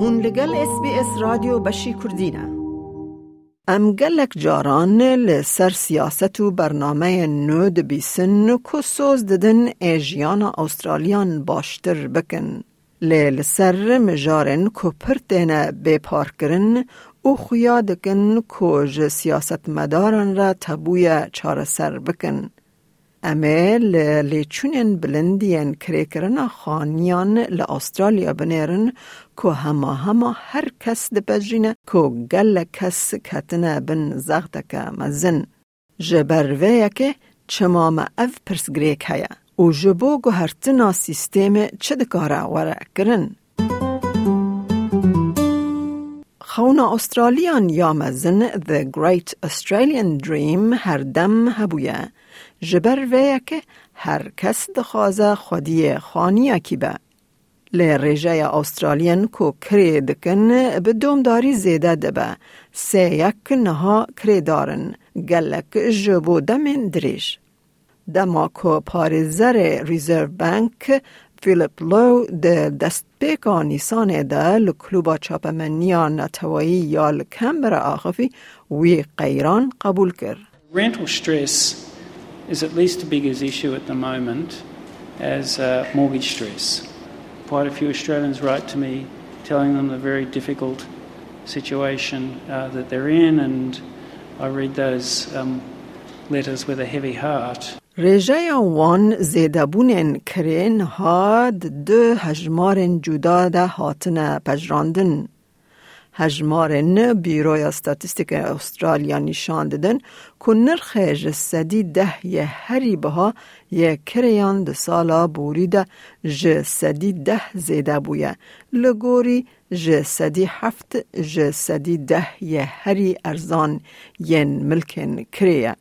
هون لگل اس بی اس رادیو بشی کردینه ام گلک جاران لسر سیاست و برنامه نود بیسن که سوز ددن ایجیان استرالیان باشتر بکن. لیل سر مجارن که پرتین بپار کرن او خویا دکن ج سیاست مدارن را تبوی چار سر بکن. امه لیچونین بلندین کریکرنا خانیان لأسترالیا بنیرن که هما هما هر کس دبجرینه که گل کس کتنه بن زغتک مزن. جبروه که چما ما اف پرس گریک هیا و جبو گوهرتنا سیستم چه دکاره وره کرن؟ خونا استرالیان یا مزن The Great Australian Dream هر دم هبویه جبر و یکه هر کس دخوازه خودی خانیه کی با. لی رجه آسترالین کو کرید کن به دومداری زیده دبا. سیک یک نها کریدارن گلک جبو دمین دریش. دما کو پارزر ریزرو بنک فیلپ لو ده دست پیکا نیسانه ده لکلوبا چاپ منیان نتوائی یا لکمبر آخفی وی قیران قبول کرد. Rental stress is at least as big as issue at the moment as uh, mortgage stress. Quite a few Australians write to me telling them the very difficult situation uh, that they're in, and I read those um, letters with a heavy heart. رژه وان زیدبونن کرین هاد دو هجمارن جدا ده هاتن پجراندن. هجمارن بیروی استاتستیک استرالیا نشان دادن که نرخ جسدی ده یه هری بها یه کریان ده سالا بوریده. جسدی ده زیده بویه. لگوری جسدی هفت جسدی ده یه هری ارزان ین ملکن کریه.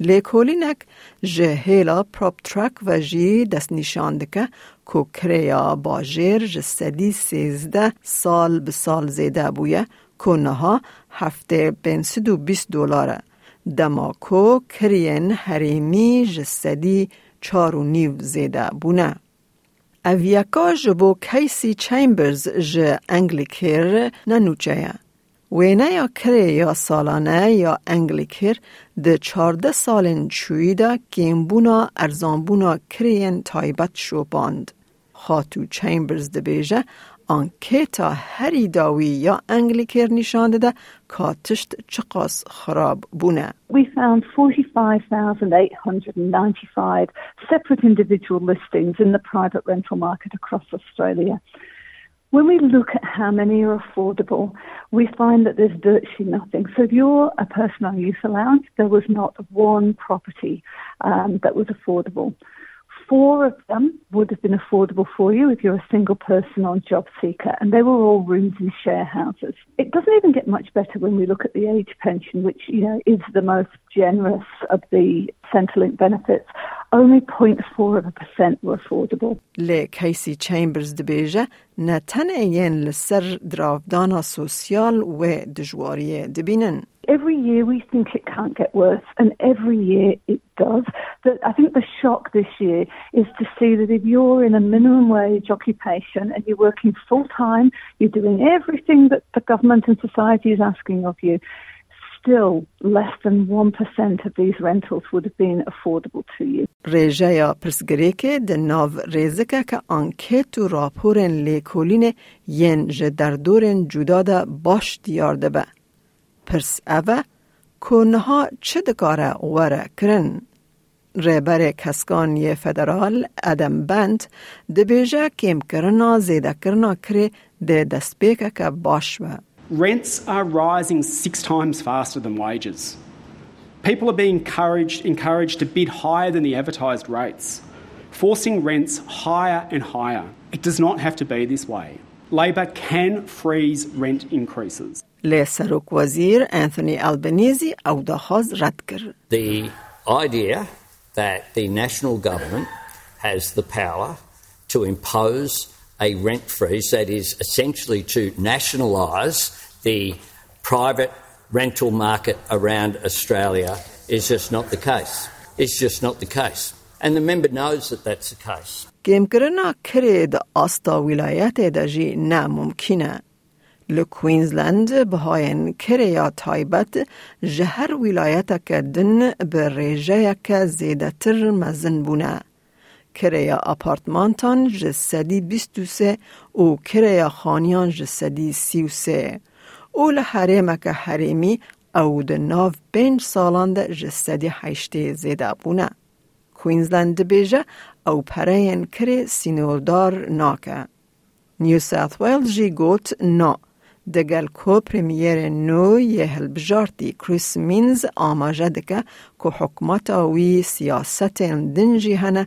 لیکولینک جه هیلا پروپ ترک و جی دست نشان دکه کو کریا باجر جسدی سیزده سال به سال زیده بویه که نها هفته بین سد و بیست دولاره دما کو کرین حریمی جسدی چار و نیو زیده بونه. اویکا جبو کیسی چیمبرز ج انگلیکر ننوچه وینه یا کره یا سالانه یا انگلیکر ده چارده سالن چوی ده گیمبونا ارزانبونا کرین تایبت شوپاند. خاتو چیمبرز ده بیجه آنکیتا هری داوی یا انگلیکر نشان ده که تشت چقاس خراب بونه. We found 45,895 separate individual listings in the private rental market across Australia. When we look at how many are affordable, we find that there's virtually nothing. So if you're a person on youth allowance, there was not one property um, that was affordable. Four of them would have been affordable for you if you're a single person on job seeker, and they were all rooms in share houses. It doesn't even get much better when we look at the age pension, which you know is the most generous of the Centrelink benefits Only 0.4 of a percent were affordable. لی کیسی چیمبرز دبیجه نه تنه ین لسر درافدانا سوسیال و دجواری دبینن. Every year we think it can't get worse, and every year it does. But I think the shock this year is to see that if you're in a minimum wage occupation and you're working full time, you're doing everything that the government and society is asking of you, رێژەیە پرسگرێکێ دە ناو ڕێزەکە کە ئەنکێت و راپۆرێن لێکۆلینێ یەن ژە دەردۆرێن جودادا باش دیار با. پرس اوه، کۆنەها چه دکارە وەرە کرن؟ ڕێبەرێ کەسکانیە فەدەرال ئەدەم بەند دەبێژە کێمکردنا زێدەکردنا کرێ دێ دەستپێکە کە باشوە. دستپیکه که باش و. Rents are rising six times faster than wages. People are being encouraged, encouraged to bid higher than the advertised rates, forcing rents higher and higher. It does not have to be this way. Labor can freeze rent increases. لی سروک وزیر انتونی البنیزی او دخواز رد کرد. The idea that the national government has the power to impose a rent freeze that is essentially to nationalise the private rental market around Australia is just not the case. It's just not the case. And the member knows that that's the case. گیم کرنا کری ده آستا ولایت ده جی نه ممکنه. لکوینزلند بهاین کریا تایبت جهر ولایت که دن به ریجه که زیده تر مزن بونه. کریا اپارتمانتان جسدی بیستو سه و کریا خانیان جسدی سیو سه. او لحرمه که حریمی او د ناو پنج سالان ده جسدی حیشته زیده بونه. کوینزلند بیجه او پرین کری سینودار ناکه. نیو ساوت ویلز جی گوت نا. دگل کو پریمیر نو یه هلبجارتی کریس مینز آماجه دکه که حکمت وی سیاست دنجی هنه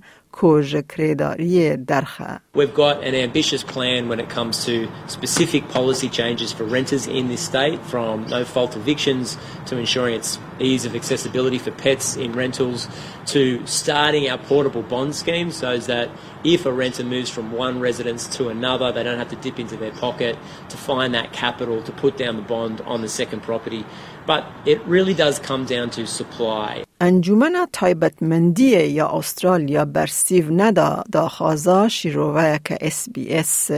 We've got an ambitious plan when it comes to specific policy changes for renters in this state, from no fault evictions to ensuring its ease of accessibility for pets in rentals to starting our portable bond scheme so that if a renter moves from one residence to another, they don't have to dip into their pocket to find that capital to put down the bond on the second property. But it really does come down to supply. انجمن تایبتمندی یا استرالیا برسیو ندا دا خازا شیروه که اس بی اس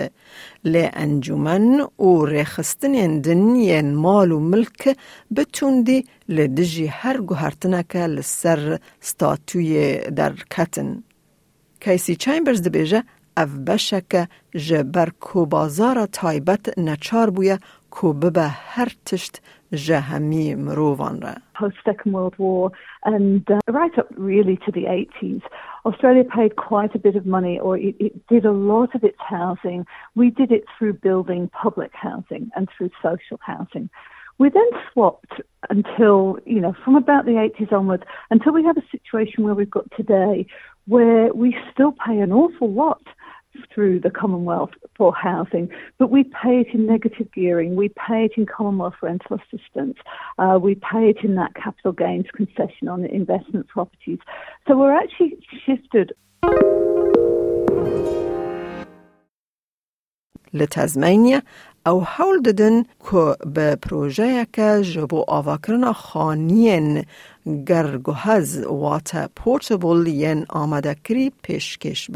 لی انجمن او رخستن دن مال و ملک بتوندی لدجی هر گوهرتنه که لسر ستاتوی در کتن. کیسی چایمبرز دبیجه اف بشه جبر کو بازار تایبت نچار بویه کو ببه هر تشت جهمی مروان را. Post Second World War and uh, right up really to the 80s, Australia paid quite a bit of money or it, it did a lot of its housing. We did it through building public housing and through social housing. We then swapped until, you know, from about the 80s onwards, until we have a situation where we've got today where we still pay an awful lot through the Commonwealth for housing, but we pay it in negative gearing, we pay it in Commonwealth rental assistance, uh, we pay it in that capital gains concession on investment properties. So we're actually shifted. لتزمینیا او حول ددن که به پروژه که جبو آواکرنا خانین گرگوهز وات پورتبل ین آمده کری پیشکش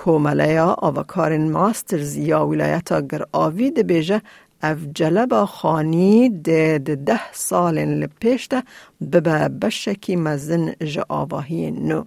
کۆمەلەیە ئەڤەکارن ماسترز یا ویلایەتە گەرئاوی دەبێژە ev celeba xanî dê di deh salên li pêş de bibe beşekî mezin ji avahiyên nû.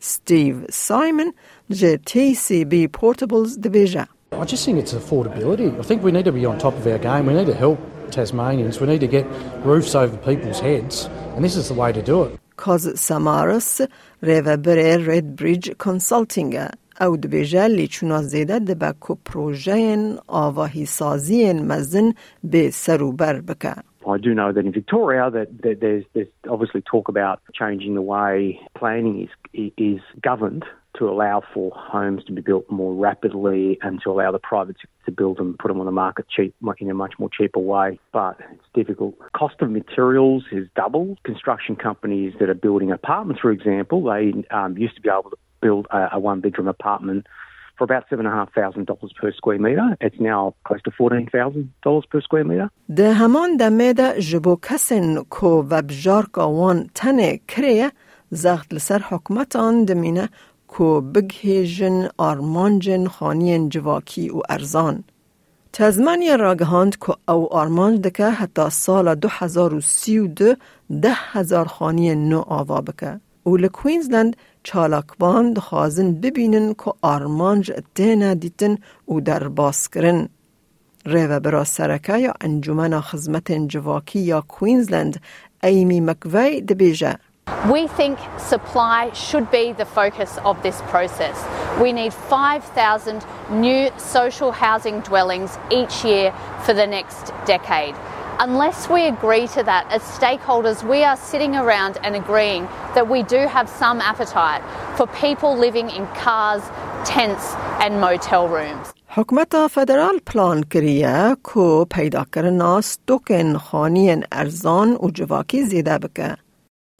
Steve Simon ji TCB Portables Division. I just think it's affordability. I think we need to be on top of our game. We need to help Tasmanians. We need to get roofs over people's heads. And this is the way to do it. Kaz Samaras, rêveberê Redbridge Consulting. او دبیجه لیچونا زیده دبه که پروژه آواهی سازی مزن به سروبر بکه. I do know that in Victoria that, that there's, there's obviously talk about changing the way planning is is governed to allow for homes to be built more rapidly and to allow the private sector to build them, put them on the market cheap in a much more cheaper way. But it's difficult. Cost of materials has doubled. Construction companies that are building apartments, for example, they um, used to be able to build a, a one bedroom apartment for about seven and a half thousand dollars per square meter. It's now close to fourteen thousand dollars per square meter. ده همان دمه ده جبو کسن کو و بجار وان تنه کریه زغت لسر حکمتان دمینه کو بگهیجن آرمانجن خانین جواکی و ارزان. تزمانی راگهاند که او آرمانج دکه حتی سال 2032 ده هزار خانی نو آوا بکه. و لکوینزلند چالاکبان دخوازن ببینن که آرمانج تینا دیتن و در باس کرن. ریو برا سرکه یا انجمن خزمت جواکی یا کوینزلند ایمی مکوی دبیجه. We think supply should be the focus of this process. We need 5,000 new social housing dwellings each year for the next decade. Unless we agree to that as stakeholders, we are sitting around and agreeing that we do have some appetite for people living in cars, tents, and motel rooms. حکومت فدرال پلان کریه کو پیدا کرنا ستوکن خانین ارزان و جواکی زیده بکه.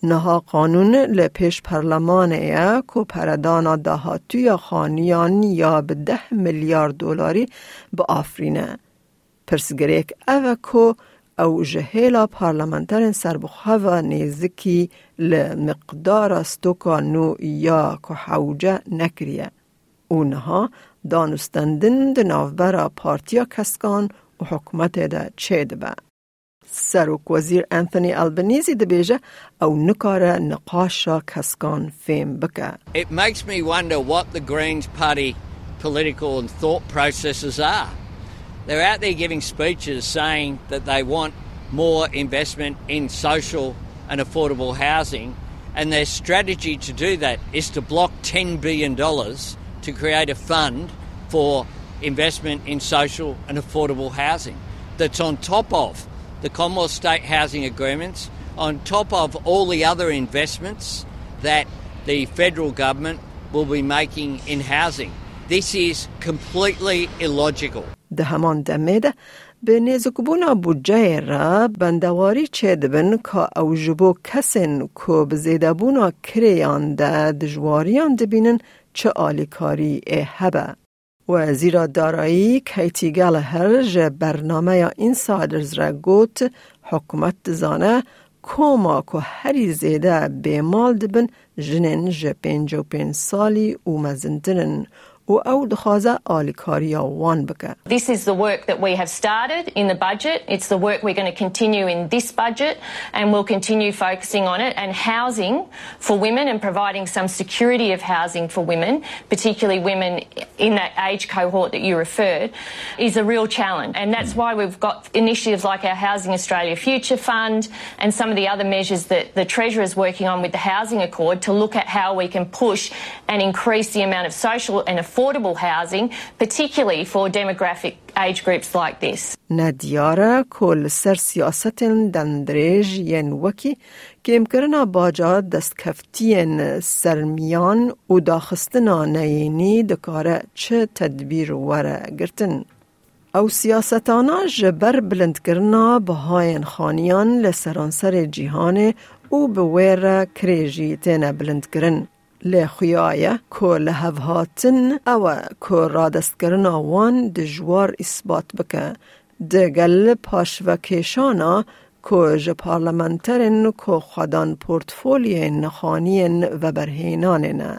نها قانون لپیش پرلمانه کو پردانا دهاتوی خانیان یا به ده میلیارد دلاری به آفرینه. پرسگریک اوه کو او جهیلا پارلمانتر سربخوا نیزکی لمقدار ستوکا نو یا که نکریه. اونها دانستندن نافبرا پارتیا کسکان و حکومت دا چه دبه سروک وزیر انتونی البنیزی دبیجه او نکار نقاشا کسکان فیم بکه It makes me wonder what the Greens party political and thought processes are. They're out there giving speeches saying that they want more investment in social and affordable housing and their strategy to do that is to block $10 billion to create a fund for investment in social and affordable housing that's on top of the Commonwealth State housing agreements, on top of all the other investments that the federal government will be making in housing. This is completely illogical. ده همان دمه به نزکبونا بودجه را بندواری چه دبن که او جبو کسین که بزیده بونا کریان ده دجواریان دبینن چه آلیکاری هبه. و زیرا دارایی کیتی گلهر جه برنامه اینسایدرز را گوت حکومت دزانه کوما که هری زیده به مال دبن جنن جه پنج و پنج سالی و او دخوازه آلیکاریا وان بکه. This is the work that we have started in the budget. It's the work we're going to continue in this budget and we'll continue focusing on it and housing for women and providing some security of housing for women, particularly women in that age cohort that you referred, is a real challenge. And that's why we've got initiatives like our Housing Australia Future Fund and some of the other measures that the Treasurer is working on with the Housing Accord to look at how we can push and increase the amount of social and affordable housing, particularly for demographic age groups like this. ندیاره کل سر سیاست دندریج ین وکی که امکرنا باجا دستکفتین سرمیان و داخستنا نینی دکاره چه تدبیر وره گرتن. او سیاستانا جبر بلند کرنا بهاین خانیان لسرانسر جیهان و به ویر کریجی تینا بلند کرن. لخیایه که لحو هاتن او که رادست کرنا وان دجوار اثبات بکه دگل پاش و کشانا که جه پارلمنترن که خودان پورتفولی نخانین و برهینان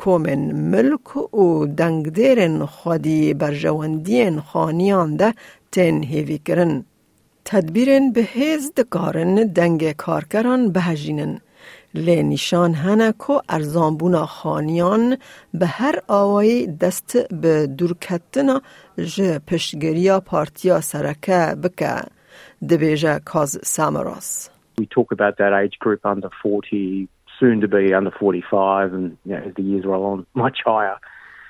کومن ملک و دنگدیرن خودی برجواندین خانیان ده تن هیوی کرن. تدبیرن به هیز دکارن دنگ کارکران بهجینن. لی نشان هنه که ارزانبونا خانیان به هر آوایی دست به دورکتنا جه پشتگریا پارتیا سرکه بکه دبیجه کاز سامراس. We talk about that age group under 40, soon to be under 45, and you know, as the years roll on, much higher.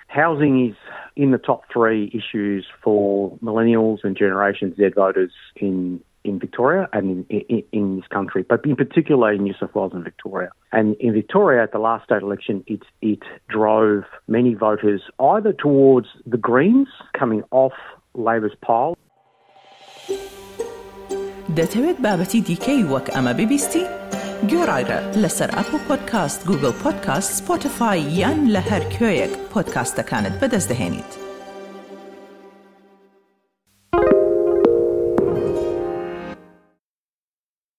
Housing is in the top three issues for millennials and Generation Z voters in in Victoria and in, in, in, this country, but in particular in New South Wales and Victoria. And in Victoria, at the last state election, it, it drove many voters either towards the Greens coming off Labor's pile. دەتەوێت بابەتی دیکەی وەک ئەمە ببیستی؟ گۆڕایرە لەسەر ئەپ و پۆدکاست گوگل پۆدکاست سپۆتفاای یان لە هەر کوێیەک پۆدکاستەکانت بەدەست دەێنیت.